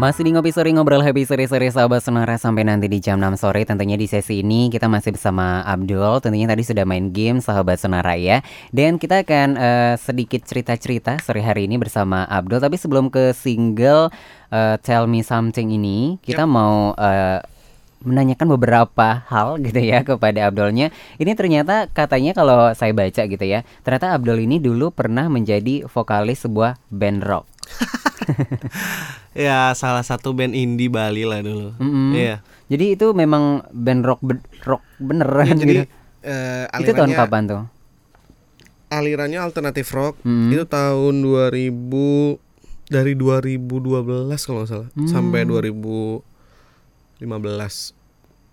Masih di Ngopi Sore Ngobrol Happy Sore-sore sahabat Sonora sampai nanti di jam 6 sore Tentunya di sesi ini kita masih bersama Abdul Tentunya tadi sudah main game sahabat Sonora ya Dan kita akan uh, sedikit cerita-cerita sore hari ini bersama Abdul Tapi sebelum ke single uh, Tell Me Something ini Kita yep. mau uh, menanyakan beberapa hal gitu ya kepada Abdulnya. Ini ternyata katanya kalau saya baca gitu ya, ternyata Abdul ini dulu pernah menjadi vokalis sebuah band rock. ya salah satu band indie Bali lah dulu. Mm -hmm. Iya. Jadi itu memang band rock be rock beneran ya, jadi, gitu. Uh, itu tahun kapan tuh? Alirannya alternatif rock. Mm -hmm. Itu tahun 2000 dari 2012 kalau nggak salah mm. sampai 2015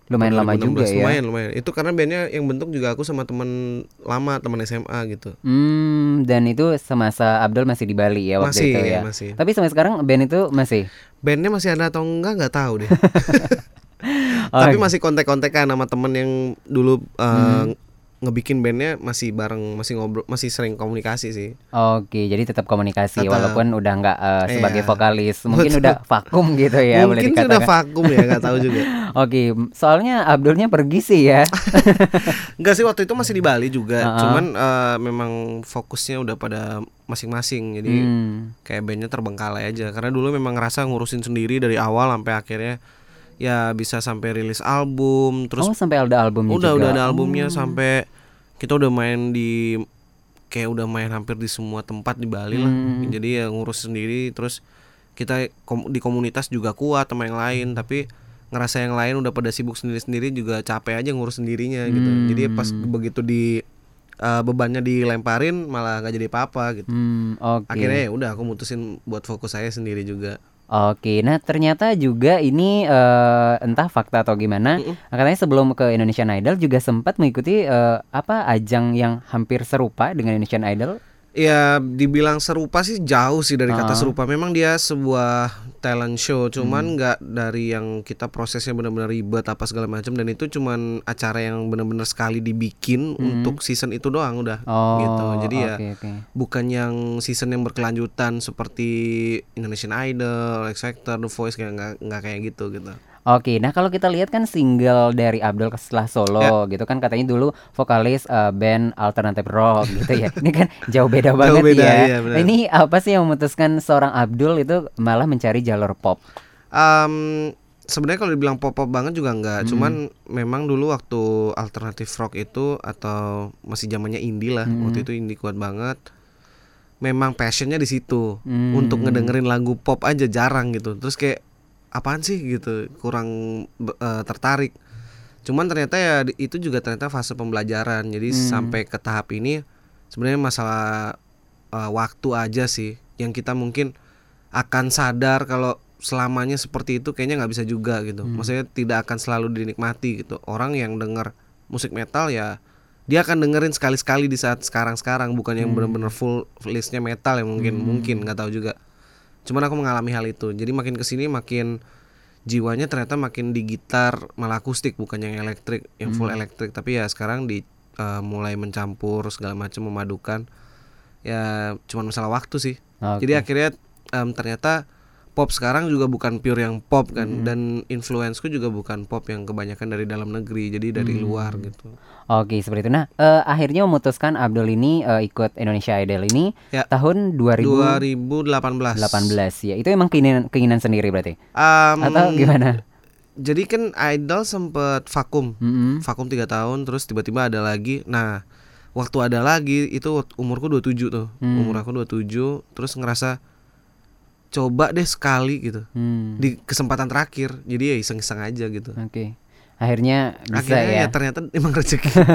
lumayan lama juga ya. Lumayan lumayan. Itu karena bandnya yang bentuk juga aku sama teman lama teman SMA gitu. Hmm dan itu semasa Abdul masih di Bali ya waktu masih, itu ya? masih. tapi sampai sekarang band itu masih? Bandnya masih ada atau enggak nggak tahu deh. Oh, tapi masih kontak-kontakan sama temen yang dulu uh, hmm ngebikin bandnya masih bareng masih ngobrol masih sering komunikasi sih oke jadi tetap komunikasi tetap. walaupun udah nggak uh, sebagai iya. vokalis mungkin udah vakum gitu ya mungkin boleh sudah vakum ya nggak tahu juga oke soalnya Abdulnya pergi sih ya nggak sih waktu itu masih di Bali juga uh -uh. cuman uh, memang fokusnya udah pada masing-masing jadi hmm. kayak bandnya terbengkalai aja karena dulu memang ngerasa ngurusin sendiri dari awal sampai akhirnya ya bisa sampai rilis album terus oh sampai ada albumnya udah juga. udah ada albumnya oh. sampai kita udah main di kayak udah main hampir di semua tempat di Bali lah hmm. jadi ya ngurus sendiri terus kita kom di komunitas juga kuat sama yang lain tapi ngerasa yang lain udah pada sibuk sendiri-sendiri juga capek aja ngurus sendirinya gitu hmm. jadi pas begitu di uh, bebannya dilemparin malah nggak jadi apa-apa gitu hmm, okay. akhirnya ya udah aku mutusin buat fokus saya sendiri juga Oke, nah ternyata juga ini uh, entah fakta atau gimana, mm -mm. katanya sebelum ke Indonesian Idol juga sempat mengikuti uh, apa ajang yang hampir serupa dengan Indonesian Idol Ya dibilang serupa sih jauh sih dari kata serupa. Memang dia sebuah talent show, cuman nggak hmm. dari yang kita prosesnya benar-benar ribet apa segala macam dan itu cuman acara yang benar-benar sekali dibikin hmm. untuk season itu doang udah oh, gitu. Jadi okay, ya okay. bukan yang season yang berkelanjutan seperti Indonesian Idol, X Factor, The Voice kayak nggak nggak kayak gitu gitu. Oke, nah kalau kita lihat kan single dari Abdul setelah solo ya. gitu kan katanya dulu vokalis uh, band alternatif rock gitu ya. Ini kan jauh beda banget beda, ya. Iya, nah, ini apa sih yang memutuskan seorang Abdul itu malah mencari jalur pop? Um, sebenarnya kalau dibilang pop pop banget juga enggak, hmm. cuman memang dulu waktu alternatif rock itu atau masih zamannya indie lah, hmm. waktu itu indie kuat banget. Memang passionnya di situ hmm. untuk ngedengerin lagu pop aja jarang gitu. Terus kayak apaan sih gitu kurang uh, tertarik cuman ternyata ya itu juga ternyata fase pembelajaran jadi hmm. sampai ke tahap ini sebenarnya masalah uh, waktu aja sih yang kita mungkin akan sadar kalau selamanya seperti itu kayaknya nggak bisa juga gitu hmm. maksudnya tidak akan selalu dinikmati gitu orang yang dengar musik metal ya dia akan dengerin sekali-sekali di saat sekarang-sekarang bukan yang hmm. benar-benar full listnya metal yang mungkin hmm. mungkin nggak tahu juga cuman aku mengalami hal itu jadi makin ke sini makin jiwanya ternyata makin di gitar malah akustik bukan yang elektrik yang full hmm. elektrik tapi ya sekarang di uh, mulai mencampur segala macam memadukan ya cuman masalah waktu sih okay. jadi akhirnya um, ternyata pop sekarang juga bukan pure yang pop kan hmm. dan influenceku juga bukan pop yang kebanyakan dari dalam negeri jadi dari hmm. luar gitu. Oke seperti itu. Nah uh, akhirnya memutuskan Abdul ini uh, ikut Indonesia Idol ini ya. tahun 2000 2018. 18 ya itu emang keinginan keinginan sendiri berarti um, atau gimana? Jadi kan Idol sempet vakum, mm -hmm. vakum tiga tahun terus tiba-tiba ada lagi. Nah waktu ada lagi itu umurku 27 tuh, hmm. umur aku 27 terus ngerasa coba deh sekali gitu. Hmm. di kesempatan terakhir. Jadi ya iseng-iseng aja gitu. Oke. Okay. akhirnya bisa akhirnya ya? ya ternyata emang rezeki. Oke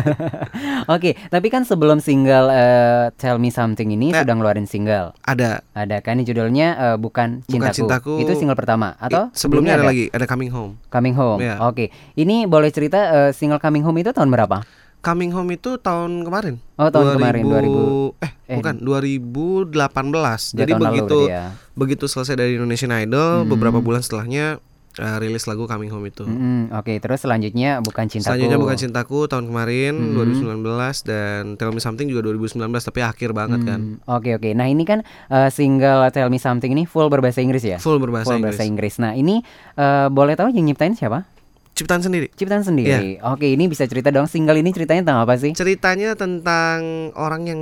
okay, tapi kan sebelum single uh, Tell Me Something ini nah, sudah ngeluarin single. ada. Ada kan? Ini judulnya uh, bukan cintaku. bukan cintaku. Itu single pertama. Atau sebelumnya, sebelumnya ada, ada? lagi. Ada Coming Home. Coming Home. Yeah. oke. Okay. ini boleh cerita uh, single Coming Home itu tahun berapa? Coming Home itu tahun kemarin. Oh, tahun 2000, kemarin 2000 eh, eh bukan 2018. Jadi begitu ya. begitu selesai dari Indonesian Idol hmm. beberapa bulan setelahnya uh, rilis lagu Coming Home itu. Mm-mm, Oke, terus selanjutnya bukan cintaku. Selanjutnya bukan cintaku tahun kemarin Mm-mm. 2019 dan Tell Me Something juga 2019 tapi akhir banget kan. Hmm, Oke oke. Nah ini kan eh, single Tell Me Something ini full berbahasa Inggris ya? Full berbahasa full Inggris. bahasa Inggris. Nah ini eh, boleh tahu yang nyiptain siapa? Ciptaan sendiri. Ciptaan sendiri. Iya. Oke ini bisa cerita dong single ini ceritanya tentang apa sih? Ceritanya tentang orang yang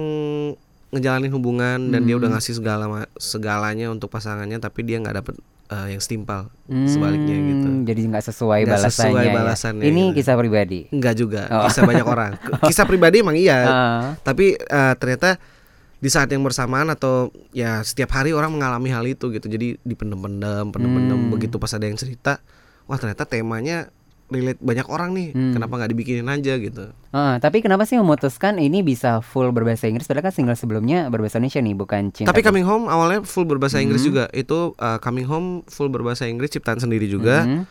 ngejalanin hubungan dan dia Hmm. udah ngasih segala segalanya untuk pasangannya tapi dia nggak dapet uh, yang setimpal Hmm, sebaliknya gitu. Jadi nggak sesuai Nggak balasannya. sesuai ya. balasannya Ini gitu. kisah pribadi. Enggak juga, Oh. kisah banyak orang. Kisah pribadi emang iya, Ah, tapi uh, ternyata di saat yang bersamaan atau ya setiap hari orang mengalami hal itu gitu. Jadi dipendem-pendem, pendem-pendem Hmm. begitu pas ada yang cerita, wah ternyata temanya relate banyak orang nih. Hmm. Kenapa nggak dibikinin aja gitu? ah, tapi kenapa sih memutuskan ini bisa full berbahasa Inggris? Padahal kan single sebelumnya berbahasa Indonesia nih, bukan cinta. Tapi Coming Home awalnya full berbahasa Inggris Hmm. juga. Itu uh, Coming Home full berbahasa Inggris ciptaan sendiri juga. Hmm.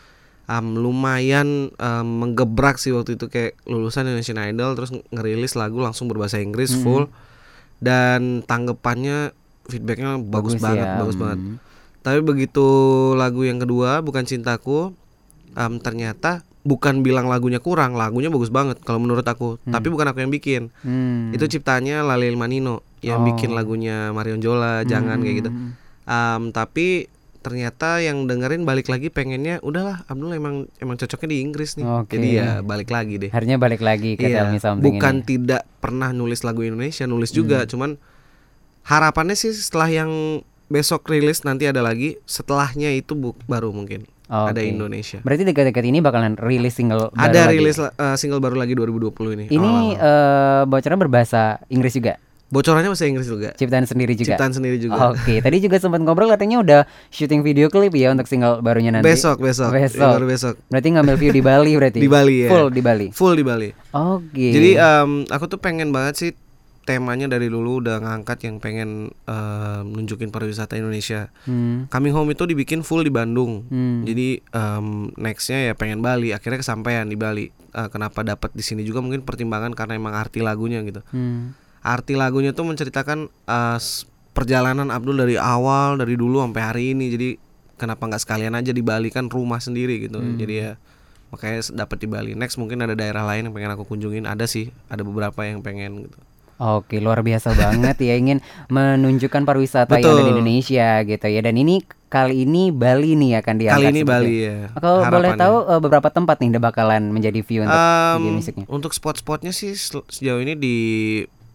Um, lumayan um, menggebrak sih waktu itu kayak lulusan Indonesian Idol terus ngerilis lagu langsung berbahasa Inggris Hmm. full dan tanggapannya feedbacknya bagus, banget, ya. bagus banget. Hmm. Tapi begitu lagu yang kedua bukan cintaku, um, ternyata bukan bilang lagunya kurang, lagunya bagus banget kalau menurut aku. Tapi bukan aku yang bikin. Hmm. Itu ciptanya Lalil Manino yang Oh. bikin lagunya Marion Jola, jangan kayak gitu. Hmm. Um, tapi ternyata yang dengerin balik lagi pengennya udahlah Abdul emang emang cocoknya di Inggris nih. Oke. Jadi ya balik lagi deh. Akhirnya balik lagi ke Tell Me Something Iya, bukan ini. tidak pernah nulis lagu Indonesia, nulis juga, Hmm. cuman harapannya sih setelah yang besok rilis nanti ada lagi, setelahnya itu bu- baru mungkin ada Oke. Indonesia. Berarti dekat-dekat ini bakalan rilis single baru Ada lagi? rilis eh, single baru lagi 2020 ini. Ini awal-awal. eh bocoran berbahasa Inggris juga, bocorannya bahasa Inggris juga. ciptaan sendiri juga. Ciptaan sendiri juga. Oke, tadi juga sempat ngobrol katanya udah syuting video klip ya untuk single barunya nanti. Besok, besok. Besok. Ya, baru besok. Berarti ngambil view di Bali berarti. Di Bali ya. Full di Bali. Full di Bali. Oke. Jadi em, aku tuh pengen banget sih temanya dari dulu udah ngangkat yang pengen em, nunjukin pariwisata Indonesia. Hmm. Coming Home itu dibikin full di Bandung. Hmm. Jadi em, nextnya ya pengen Bali. Akhirnya kesampaian di Bali. Eh, kenapa dapat di sini juga mungkin pertimbangan karena emang arti lagunya gitu. Hmm. Arti lagunya tuh menceritakan s- perjalanan Abdul dari awal dari dulu sampai hari ini. Jadi kenapa nggak sekalian aja di Bali kan rumah sendiri gitu. Hmm. Jadi ya makanya dapat di Bali. Next mungkin ada daerah lain yang pengen aku kunjungin. Ada sih, ada beberapa yang pengen gitu. Oke, luar biasa banget ya ingin menunjukkan pariwisata yang ada di Betul. Indonesia gitu ya. Dan ini kali ini Bali nih akan diangkat. Kali ini Bali ya. Kalau boleh tahu eh, beberapa tempat nih udah bakalan menjadi view untuk Em, video musiknya. untuk spot-spotnya sih sejauh ini di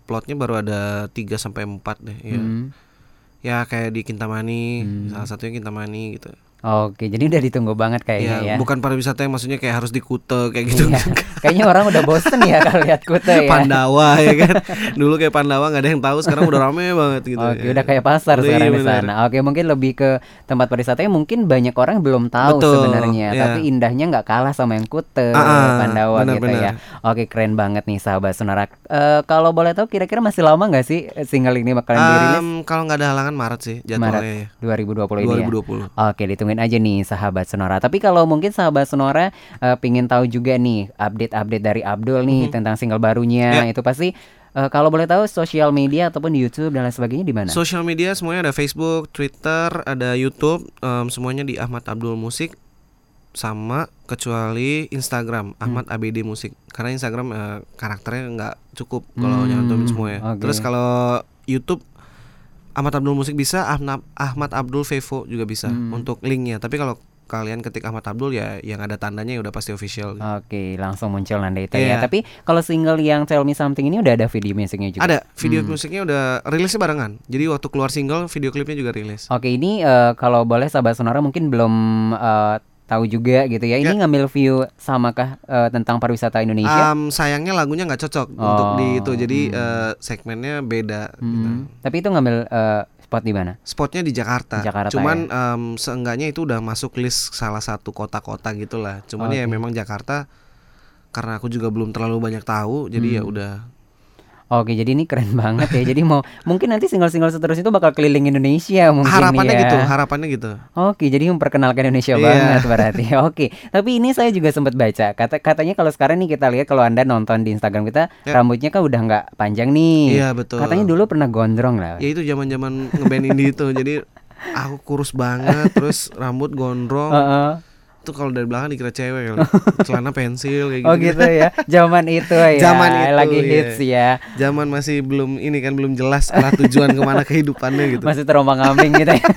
plotnya baru ada 3 sampai 4 deh ya. Hmm. Ya kayak di Kintamani, Hmm. salah satunya Kintamani gitu. Oke, jadi udah ditunggu banget kayaknya ya. ya, bukan pariwisata yang maksudnya kayak harus di Kute kayak gitu. Iya. Kayaknya orang udah bosen ya kalau lihat Kuta ya. Pandawa ya kan. Dulu kayak Pandawa nggak ada yang tahu, sekarang udah rame banget gitu. Oke, ya. udah kayak pasar Udah, sekarang iya, di sana. Oke, mungkin lebih ke tempat pariwisata yang mungkin banyak orang belum tahu Betul, sebenarnya, iya. tapi indahnya nggak kalah sama yang Kuta, Ah, ah, Pandawa gitu benar-benar. ya. Oke, keren banget nih sahabat Sonara. Eh, kalau boleh tahu kira-kira masih lama nggak sih single ini bakalan dirilis? Em, kalau nggak ada halangan Maret sih jadwalnya ya. Maret 2020 ini ya. 2020. Oke, ditungguin aja nih sahabat Sonora. Tapi kalau mungkin sahabat Sonora eh, pingin tahu juga nih update-update dari Abdul nih tentang single barunya, Ya. itu pasti eh, kalau boleh tahu sosial media ataupun di YouTube dan lain sebagainya di mana? Social media semuanya ada Facebook, Twitter, ada YouTube, em, semuanya di Ahmad Abdul Musik sama kecuali Instagram Ahmad ABD Musik karena Instagram eh, karakternya nggak cukup kalau Hmm, nyantumin semua ya. oke. Terus kalau YouTube Ahmad Abdul Musik bisa, Ahmad Abdul Vevo juga bisa Hmm. untuk linknya. Tapi kalau kalian ketik Ahmad Abdul ya yang ada tandanya ya udah pasti official. Oke, langsung muncul nanti itu ya. Iya. Tapi kalau single yang Tell Me Something ini udah ada video musiknya juga. Ada video Hmm. musiknya udah rilisnya barengan. Jadi waktu keluar single video klipnya juga rilis. Oke, ini eh, kalau boleh sahabat Sonora mungkin belum eh, tahu juga gitu ya. Ini ngambil view samakah eh, tentang pariwisata Indonesia? Am, sayangnya lagunya nggak cocok Oh, untuk di itu. Jadi hmm. eh, segmennya beda. gitu. Hmm. Tapi itu ngambil eh, spot di mana? Spotnya di Jakarta. Di Jakarta, Cuman em, seenggaknya itu udah masuk list salah satu kota-kota gitulah. Cuman ya Oke. memang Jakarta karena aku juga belum terlalu banyak tahu. Jadi ya Hmm. udah. Oke, jadi ini keren banget ya. Jadi mau mungkin nanti single-single seterusnya itu bakal keliling Indonesia mungkin harapannya ya. gitu. Harapannya gitu. Oke, jadi memperkenalkan Indonesia Iya. banget berarti. Oke, tapi ini saya juga sempat baca. Kata katanya kalau sekarang nih kita lihat kalau anda nonton di Instagram kita Ya. rambutnya kan udah nggak panjang nih. Iya betul. Katanya dulu pernah gondrong lah. Ya itu zaman-zaman ngeband indie itu. Jadi aku kurus banget terus rambut gondrong. Heeh. Tuh kalau dari belakang dikira cewek kali. celana pensil kayak gitu. Oh gitu ya. Zaman itu ya. Zaman itu, lagi iya. hits ya. Zaman masih belum ini kan belum jelas arah tujuan ke mana kehidupannya gitu. Masih terombang-ambing gitu ya.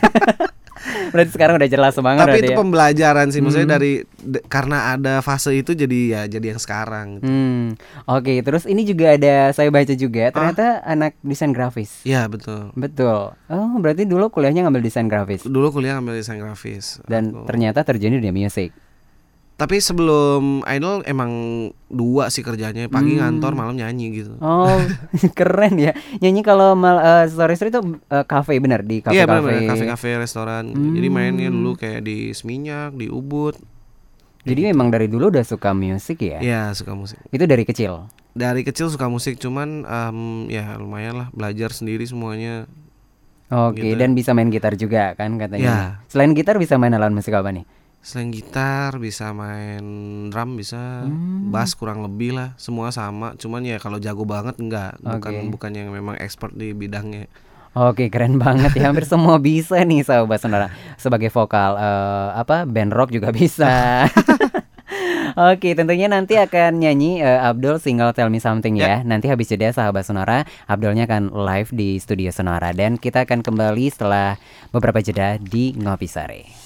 Berarti sekarang udah jelas banget Tapi itu ya. pembelajaran sih, maksudnya Hmm. dari de- karena ada fase itu jadi ya jadi yang sekarang. Gitu. Hmm. Oke, terus ini juga ada saya baca juga ternyata anak desain grafis. Ya betul. Betul. Oh, berarti dulu kuliahnya ngambil desain grafis Dulu kuliah ambil desain grafis. dan Aku- ternyata terjun di dunia musik. Tapi sebelum idol emang dua sih kerjanya, pagi Hmm. ngantor, malam nyanyi gitu. Oh, keren ya. Nyanyi kalau mal eh, story story itu eh, cafe benar di Iya kafe-kafe. benar kafe-kafe restoran. gitu. Jadi mainnya dulu kayak di Seminyak, di Ubud. Jadi memang dari dulu udah suka musik ya? Iya suka musik. Itu dari kecil. Dari kecil suka musik, cuman em, ya lumayan lah belajar sendiri semuanya. Oke, Gitu. dan bisa main gitar juga kan katanya. Ya. Selain gitar bisa main alat musik apa nih? Selain gitar bisa main drum bisa, Hmm. bass kurang lebih lah, semua sama. Cuman ya kalau jago banget enggak, bukan Oke. bukan yang memang expert di bidangnya. Oke, keren banget ya. Hampir semua bisa nih sahabat saudara. Sebagai vokal eh, apa band rock juga bisa. Oke, tentunya nanti akan nyanyi eh, Abdul single Tell Me Something ya. Nanti habis jeda sahabat Sonora, Abdulnya akan live di studio Sonora dan kita akan kembali setelah beberapa jeda di Ngopi Sore.